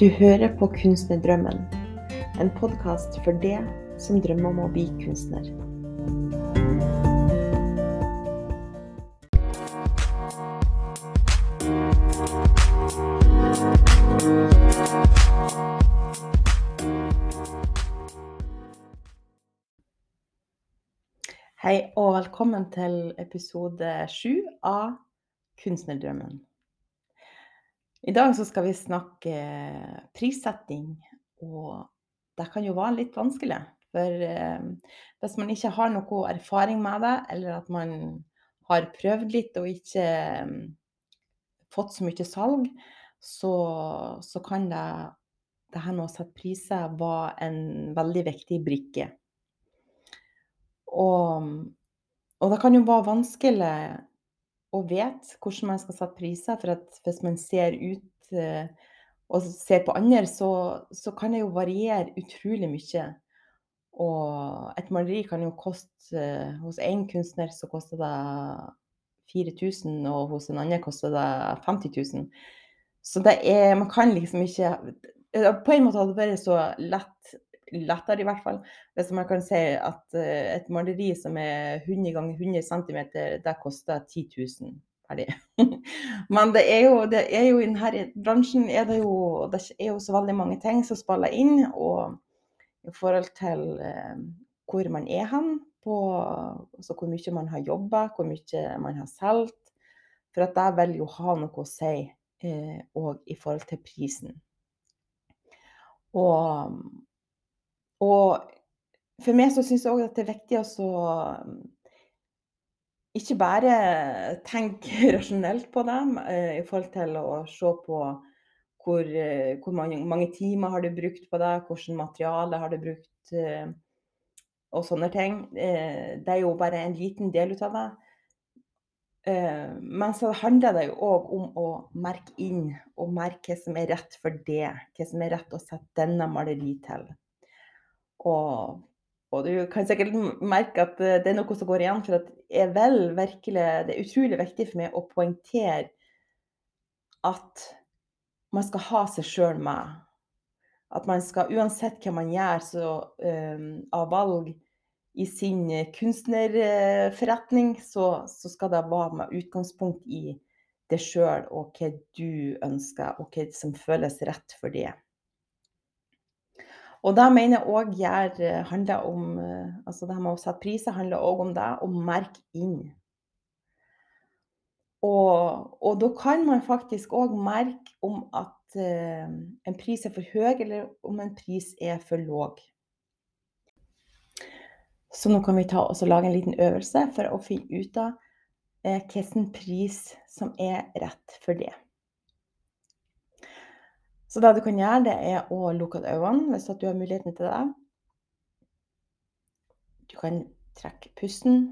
Du hører på Kunstnerdrømmen, en podkast for det som drømmer om å bli kunstner. Hei og velkommen til episode sju av Kunstnerdrømmen. I dag så skal vi snakke prissetting, og det kan jo være litt vanskelig. For eh, hvis man ikke har noe erfaring med det, eller at man har prøvd litt og ikke eh, fått så mye salg, så, så kan det, det her med å sette priser være en veldig viktig brikke. Og, og det kan jo være vanskelig å vet hvordan man skal sette priser, for at hvis man ser ut eh, og ser på andre, så, så kan det jo variere utrolig mye. Og et maleri kan jo koste eh, Hos én kunstner så koster det 4000, og hos en annen koster det 50 000. Så det er Man kan liksom ikke På en måte hadde det vært så lett lettere, i hvert fall. Hvis man kan si at uh, et maleri som er 100 ganger 100 cm, det koster 10 000. Ferdig. Men det er, jo, det er jo i denne bransjen er det, jo, det er jo så veldig mange ting som spiller inn. Og i forhold til uh, hvor man er hen, på, altså hvor mye man har jobba, hvor mye man har solgt. For at det vil jo ha noe å si òg eh, i forhold til prisen. Og og for meg så syns jeg òg at det er viktig å ikke bare tenke rasjonelt på dem eh, i forhold til å se på hvor, eh, hvor mange, mange, timer har du brukt på det, hvilket materiale har du brukt, eh, og sånne ting. Det er jo bare en liten del ut av det. Men så handler det jo òg om å merke inn, og merke hva som er rett for det. Hva som er rett å sette denne maleri til. Og, og, du kan sikkert merke at eh, det er noe som går igjen. For at er vel virkelig Det er utrolig viktig for meg å poengtere at man skal ha seg sjøl med. At man skal, uansett hva man gjør så, um, av valg i sin kunstnerforretning, så, så, skal det være med utgangspunkt i det sjøl og hva du ønsker, og hva som føles rett for det. Og da mener jeg òg gjør eh, handler om eh, Altså det med å sette priser handler òg om det, å merke inn. Og, og, da kan man faktisk òg merke om at uh, en pris er for høy, eller om en pris er for låg. Så nå kan vi ta og lage en liten øvelse for å finne ut av uh, hvilken pris som er rett for det. Så det du kan gjøre, det er å lukke øynene hvis du har muligheten til det. Du kan trekke pusten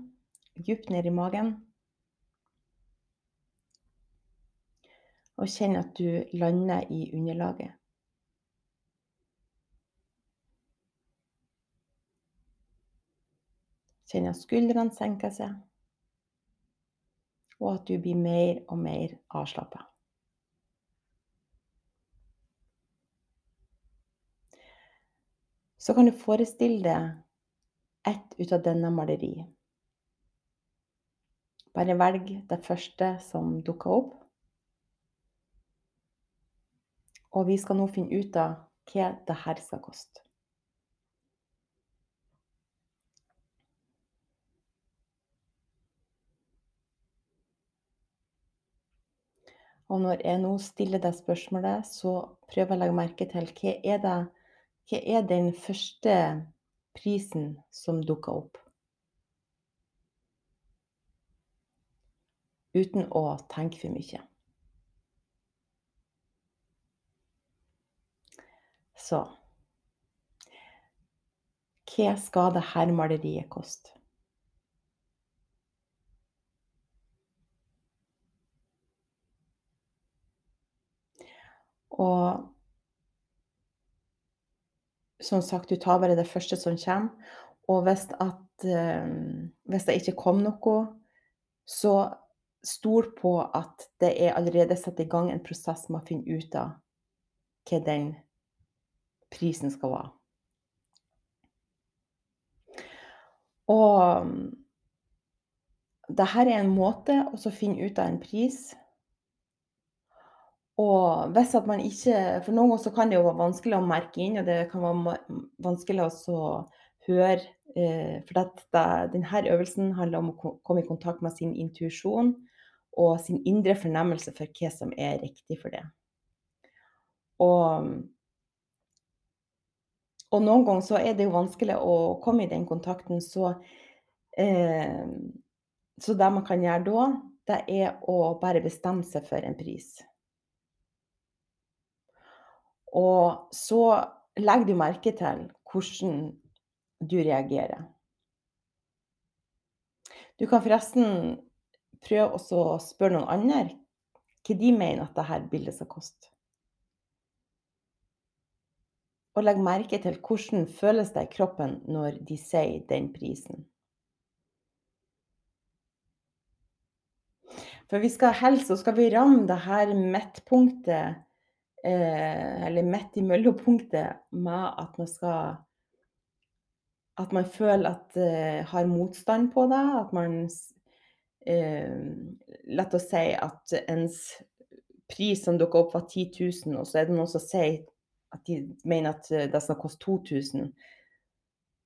dypt ned i magen. Og kjenne at du lander i underlaget. Kjenne at skuldrene senker seg, og at du blir mer og mer avslappa. Så kan du forestille deg ett ut av denne maleriet. Bare velg det første som dukker opp. Og vi skal nå finne ut av hva det her skal koste. Og når jeg nå stiller deg spørsmålet, så prøv å legge merke til hva er det hva er den første prisen som dukker opp? Uten å tenke for mye. Så Hva skal dette maleriet koste? Og som sagt, du tar bare det første som kommer. Og hvis, at, eh, hvis det ikke kom noe, så stol på at det er allerede satt i gang en prosess med å finne ut av hva den prisen skal være. Og det her er en måte å finne ut av en pris. Og hvis at man ikke For noen ganger kan det jo være vanskelig å merke inn, og det kan være vanskelig vanskelig å høre, eh, for dette, denne øvelsen handler om å komme i kontakt med sin intuisjon og sin indre fornemmelse for hva som er riktig for det. Og og noen ganger så er det jo vanskelig å komme i den kontakten, så eh, så det man kan gjøre da, det er å bare bestemme seg for en pris. Og så legger du merke til hvordan du reagerer. Du kan forresten prøve å spørre noen andre hva de mener at dette bildet skal koste. Og legg merke til hvordan føles det i kroppen når de sier den prisen. For vi skal helst så skal vi ramme det her midtpunktet, eh, eller midt i mellompunktet med at man skal At man føler at eh, har motstand på det, at man eh, Lett å si at ens pris som dukker opp var 10 000, og så er det noen som sier at de mener at det skal koste 2000.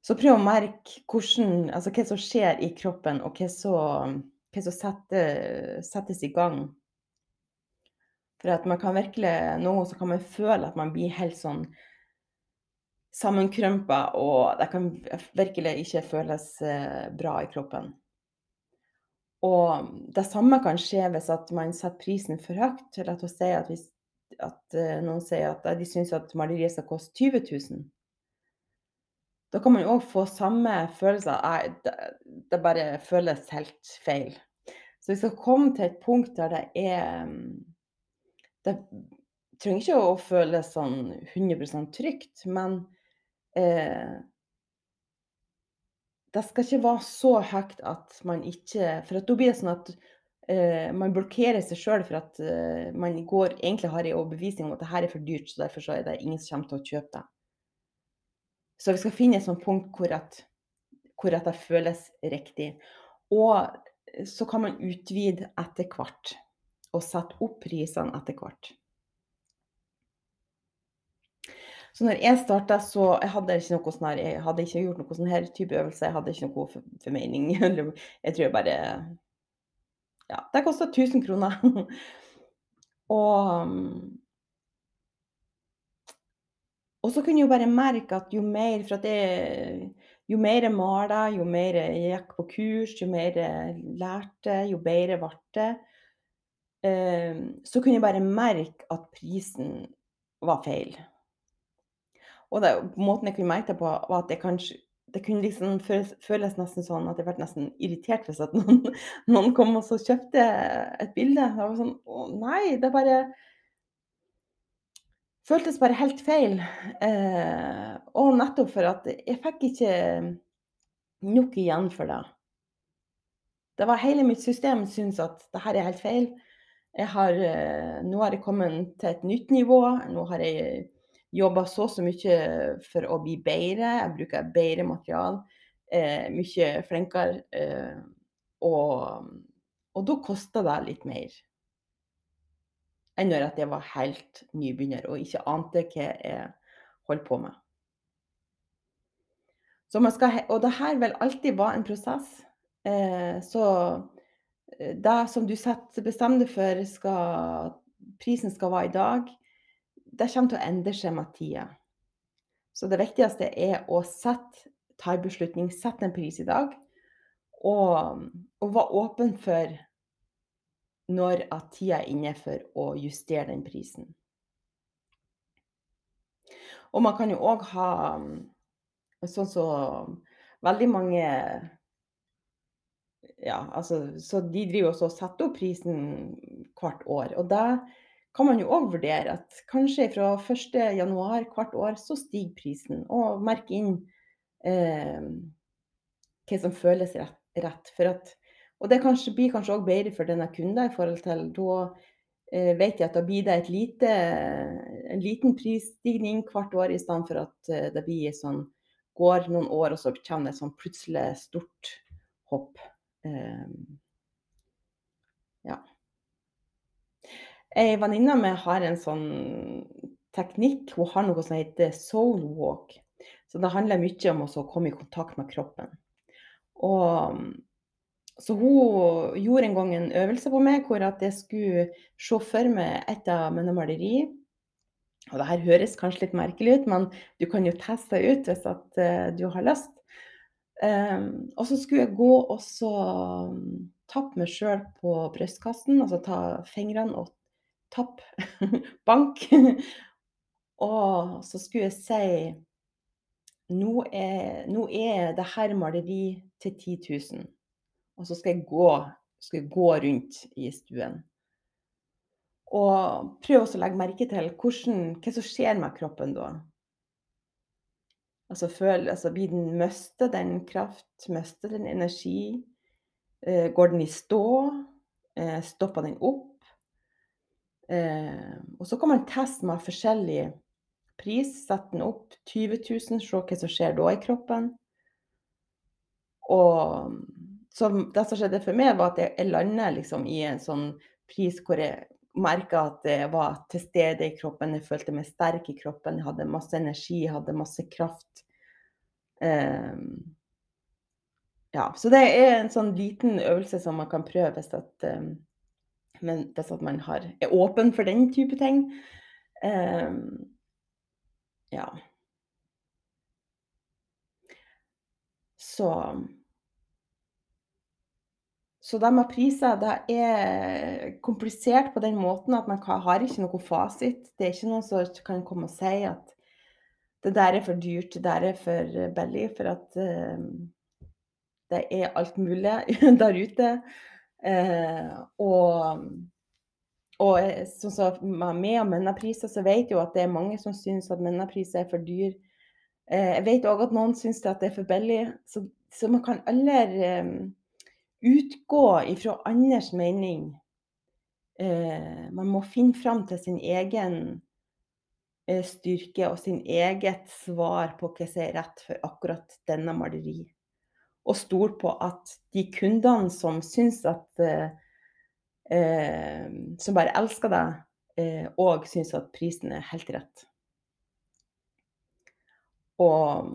Så prøv å merke hvordan altså hva som skjer i kroppen, og hva som hva settes i gang. For at man kan virkelig nå så kan man føle at man blir helt sånn sammenkrømpa, og det kan virkelig ikke føles bra i kroppen. Og det samme kan skje hvis at man setter prisen for høyt. La oss si at hvis at noen sier at de syns at maleriet skal koste 20 000. Da kan man òg få samme følelse av det det bare føles helt feil. Så vi skal komme til et punkt der det er Det trenger ikke å føles sånn 100% trygt, men eh det skal ikke være så høyt at man ikke For da blir det sånn at eh, man blokkerer seg sjøl for at eh, man går egentlig har en overbevisning om at det her er for dyrt, så derfor så er det ingen som kommer til å kjøpe det. Så vi skal finne et sånt punkt hvor at hvor at det føles riktig. Og så kan man utvide etter hvert, og sette opp prisene etter hvert. Så når jeg starta, så jeg hadde ikke noe sånn her jeg hadde ikke gjort noe sånn her type øvelse, jeg hadde ikke noe for formening, eller jeg tror jeg bare Ja, det kosta 1000 kroner. Og og så kunne jeg jo bare merke at jo mer for at jeg, jo mer jeg malte, jo mer jeg gikk på kurs, jo mer jeg lærte, jo bedre ble det. Eh, så kunne jeg bare merke at prisen var feil. Og det måten jeg kunne merke det på, var at jeg kanskje det kunne liksom føles føles nesten sånn at jeg ble nesten irritert hvis at noen noen kom og så kjøpte et bilde. Det var sånn Å nei, det bare føltes bare helt feil. Eh, og nettopp for at jeg fikk ikke nok igjen for det. Det var hele mitt system syntes at det her er helt feil. Har nå har jeg kommet til et nytt nivå. Nå har jeg jobba så så mye for å bli bedre. Jeg bruker bedre material. eh, mye flinkere, eh, og og da koster det litt mer. Enn når jeg var helt nybegynner og ikke ante hva jeg holdt på med. Skal og det her vil alltid være en prosess. Eh, så det som du setter bestemmer deg for skal prisen skal være i dag, det kommer til å endre seg med tida. Så det viktigste er å sette ta en beslutning, sette en pris i dag, og og være åpen for når at tida er inne for å justere den prisen. Og man kan jo òg ha sånn som veldig mange ja, altså så de driver også og setter opp prisen hvert år. Og det kan man jo òg vurdere at kanskje fra 1. januar hvert år så stiger prisen, og merke inn eh, hva som føles rett rett. At og det kanskje blir kanskje òg bedre for denne kunden i forhold til da eh, vet jeg at da blir det et lite en liten prisstigning hvert år, i stedet for at eh, det blir sånn går noen år, og så kommer det et sånn plutselig stort hopp. Um, ja. Ei venninne av meg har en sånn teknikk. Hun har noe som heter soul walk. Så det handler mye om å komme i kontakt med kroppen. Og, så hun gjorde en gang en øvelse på meg hvor at jeg skulle se for meg et av mine maleri. Og det her høres kanskje litt merkelig ut, men du kan jo teste det ut hvis at, uh, du har lyst. Um, og så skulle jeg gå og så um, tappe meg sjøl på brystkassen, altså ta fingrene og tappe bank. og så skulle jeg si nå er, nå er det her maleri til 10 000. Og så skal jeg gå, skal jeg gå rundt i stuen. Og prøv å legge merke til hvordan, hva som skjer med kroppen da. Altså, føl, altså den, Mister den kraft? Mister den energi? Eh, går den i stå? Eh, stopper den opp? Eh, og så kan man teste med forskjellig pris. Sette den opp 20 000, se hva som skjer da i kroppen. Og så det som skjedde for meg, var at jeg, landet liksom i en sånn pris hvor jeg merka at jeg var til stede i kroppen. Jeg følte meg sterk i kroppen. Jeg hadde masse energi, jeg hadde masse kraft. Um, ja, så det er en sånn liten øvelse som man kan prøve hvis, at, um, hvis at man har, er åpen for den type ting. Um, ja. Så så det med priser det er komplisert på den måten at man har ikke noe fasit. Det er ikke noen som kan komme og si at det der er for dyrt, det der er for billig. For at uh, det er alt mulig der ute. Uh, og, og sånn som med meg og mennepriser, så vet jo at det er mange som syns at mennapriser er for dyr. Uh, jeg vet òg at noen syns at det er for billig. Så, så man kan aldri utgå ifra andres mening. Eh, man må finne fram til sin egen eh, styrke og sin eget svar på hva som er rett for akkurat denne maleri. Og stole på at de kundene som syns at eh, eh Som bare elsker deg, òg eh, syns at prisen er helt rett. Og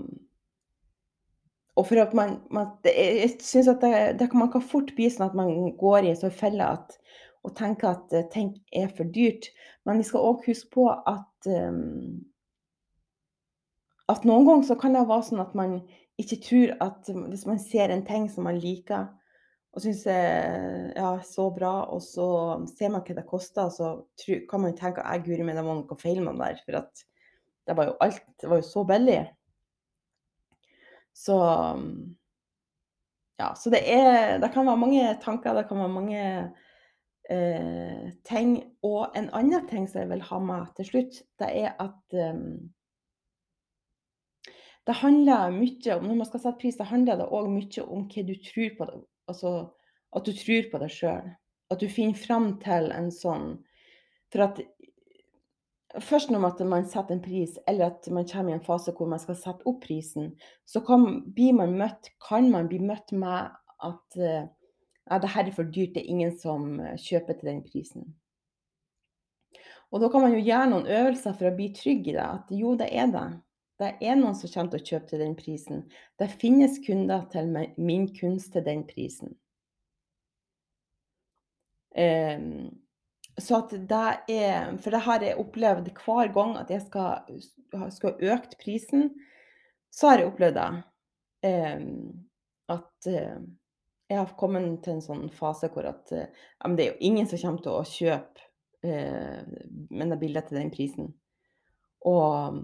og for at man, man Jeg syns at det, det, man kan fort bli sånn at man går i en sånn felle at, og tenker at uh, ting er for dyrt. Men vi skal òg huske på at um, at noen ganger så kan det være sånn at man ikke tror at hvis man ser en ting som man liker, og syns er ja, så bra, og så ser man hva det koster, så kan man tenke at guri meg, det var noe feil med den der. For at det var jo alt det var jo så billig. Så ja, så det er Det kan være mange tanker, det kan være mange eh, ting. Og en annen ting som jeg vil ha med til slutt, det er at um, det handler mye om Når man skal sette pris, det handler det òg mye om hva du tror på. Det, altså at du tror på deg sjøl. At du finner fram til en sånn For at Først når man setter en pris, eller at man kommer i en fase hvor man skal sette opp prisen, så kan, man, møtt, kan man bli møtt med at uh, ja, det her er for dyrt, det er ingen som eh, kjøper til den prisen. Og da kan man jo gjøre noen øvelser for å bli trygg i det, at jo, det er det. Det er noen som kommer til å kjøpe til den prisen. Det finnes kunder til min kunst til den prisen. Um, så at det er For det har jeg opplevd hver gang at jeg skal, skal ha økt prisen, så har jeg opplevd det. Eh, at eh, jeg har kommet til en sånn fase hvor at eh, det er jo ingen som kommer til å kjøpe eh, mine bildet til den prisen. Og,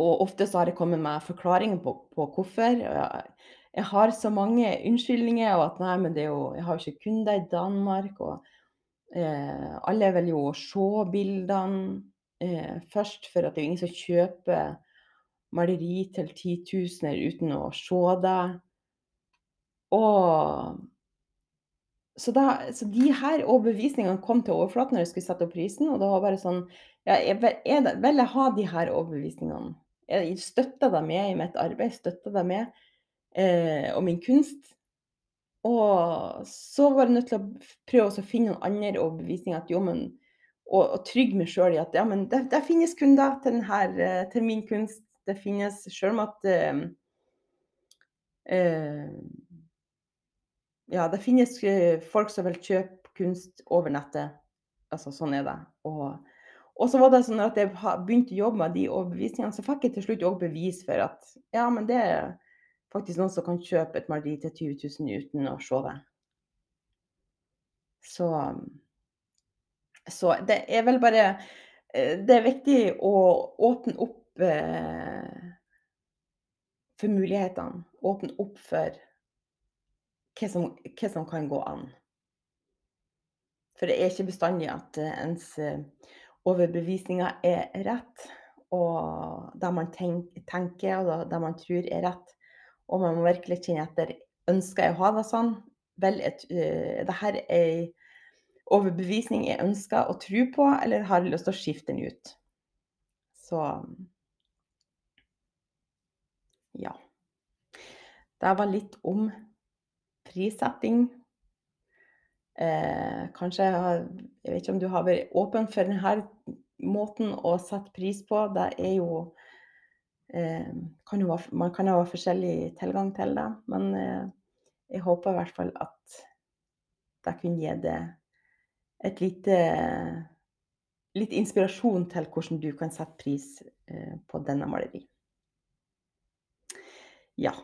og ofte så har jeg kommet med forklaringer på, på hvorfor. Jeg, jeg, har så mange unnskyldninger, og at nei, men det er jo, jeg har jo ikke kunder i Danmark. og Eh, alle vil jo se bildene eh, først, for at det er ingen som kjøper maleri til titusener uten å se det. Og så, da, så de her overbevisningene kom til overflaten når jeg skulle sette opp prisen, og det var bare sånn ja, jeg, er Vil jeg ha de her overbevisningene? Jeg støtter dem med i mitt arbeid, støtter dem med eh, og min kunst. Og så var jeg nødt til å prøve å finne noen andre overbevisninger. At jo, men, og, og trygge meg sjøl i at ja, men det, det, finnes kunder til, denne, til min kunst. Det finnes Sjøl om at uh, uh, Ja, det finnes eh, folk som vil kjøpe kunst over nettet. Altså, sånn er det. Og, og så var det sånn at jeg begynte å jobbe med de overbevisningene, så fikk jeg til slutt òg bevis for at ja, men det er faktisk noen som kan kjøpe et maleri til 20 000 uten å sove. Så, så det er vel bare eh, Det er viktig å åpne opp eh, for mulighetene. Åpne opp for hva som, hva som, kan gå an. For det er ikke bestandig at eh, ens overbevisninger er rett. Og det man tenker og det man tror er rett, og man må virkelig kjenne etter ønsker jeg å ha det sånn. Vel, et, uh, det her er ei overbevisning jeg ønsker å tro på, eller har lyst til å skifte den ut. Så ja. Det var litt om prissetting. Eh, kanskje jeg, vet ikke om du har vært åpen for denne måten å sette pris på. Det er jo Eh, kan være, man kan jo ha forskjellig tilgang til det, men eh, jeg håper i hvert fall at det kunne gi deg et lite litt inspirasjon til hvordan du kan sette pris eh, på denne maleri. Ja.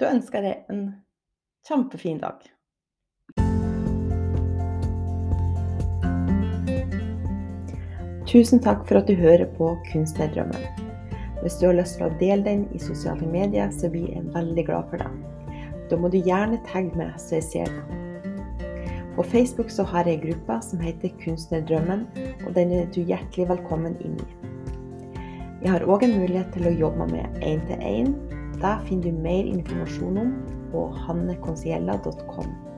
Da ønsker jeg deg en kjempefin dag. Tusen takk for at du hører på Kunstnerdrømmen. Hvis du har lyst til å dele den i sosiale medier, så blir jeg veldig glad for det. Da må du gjerne tagge meg, så jeg ser det. På Facebook så har jeg en gruppe som heter Kunstnerdrømmen, og den er du hjertelig velkommen inn i. Jeg har òg en mulighet til å jobbe med én-til-én. Det finner du mer informasjon om på hannekonsiella.com.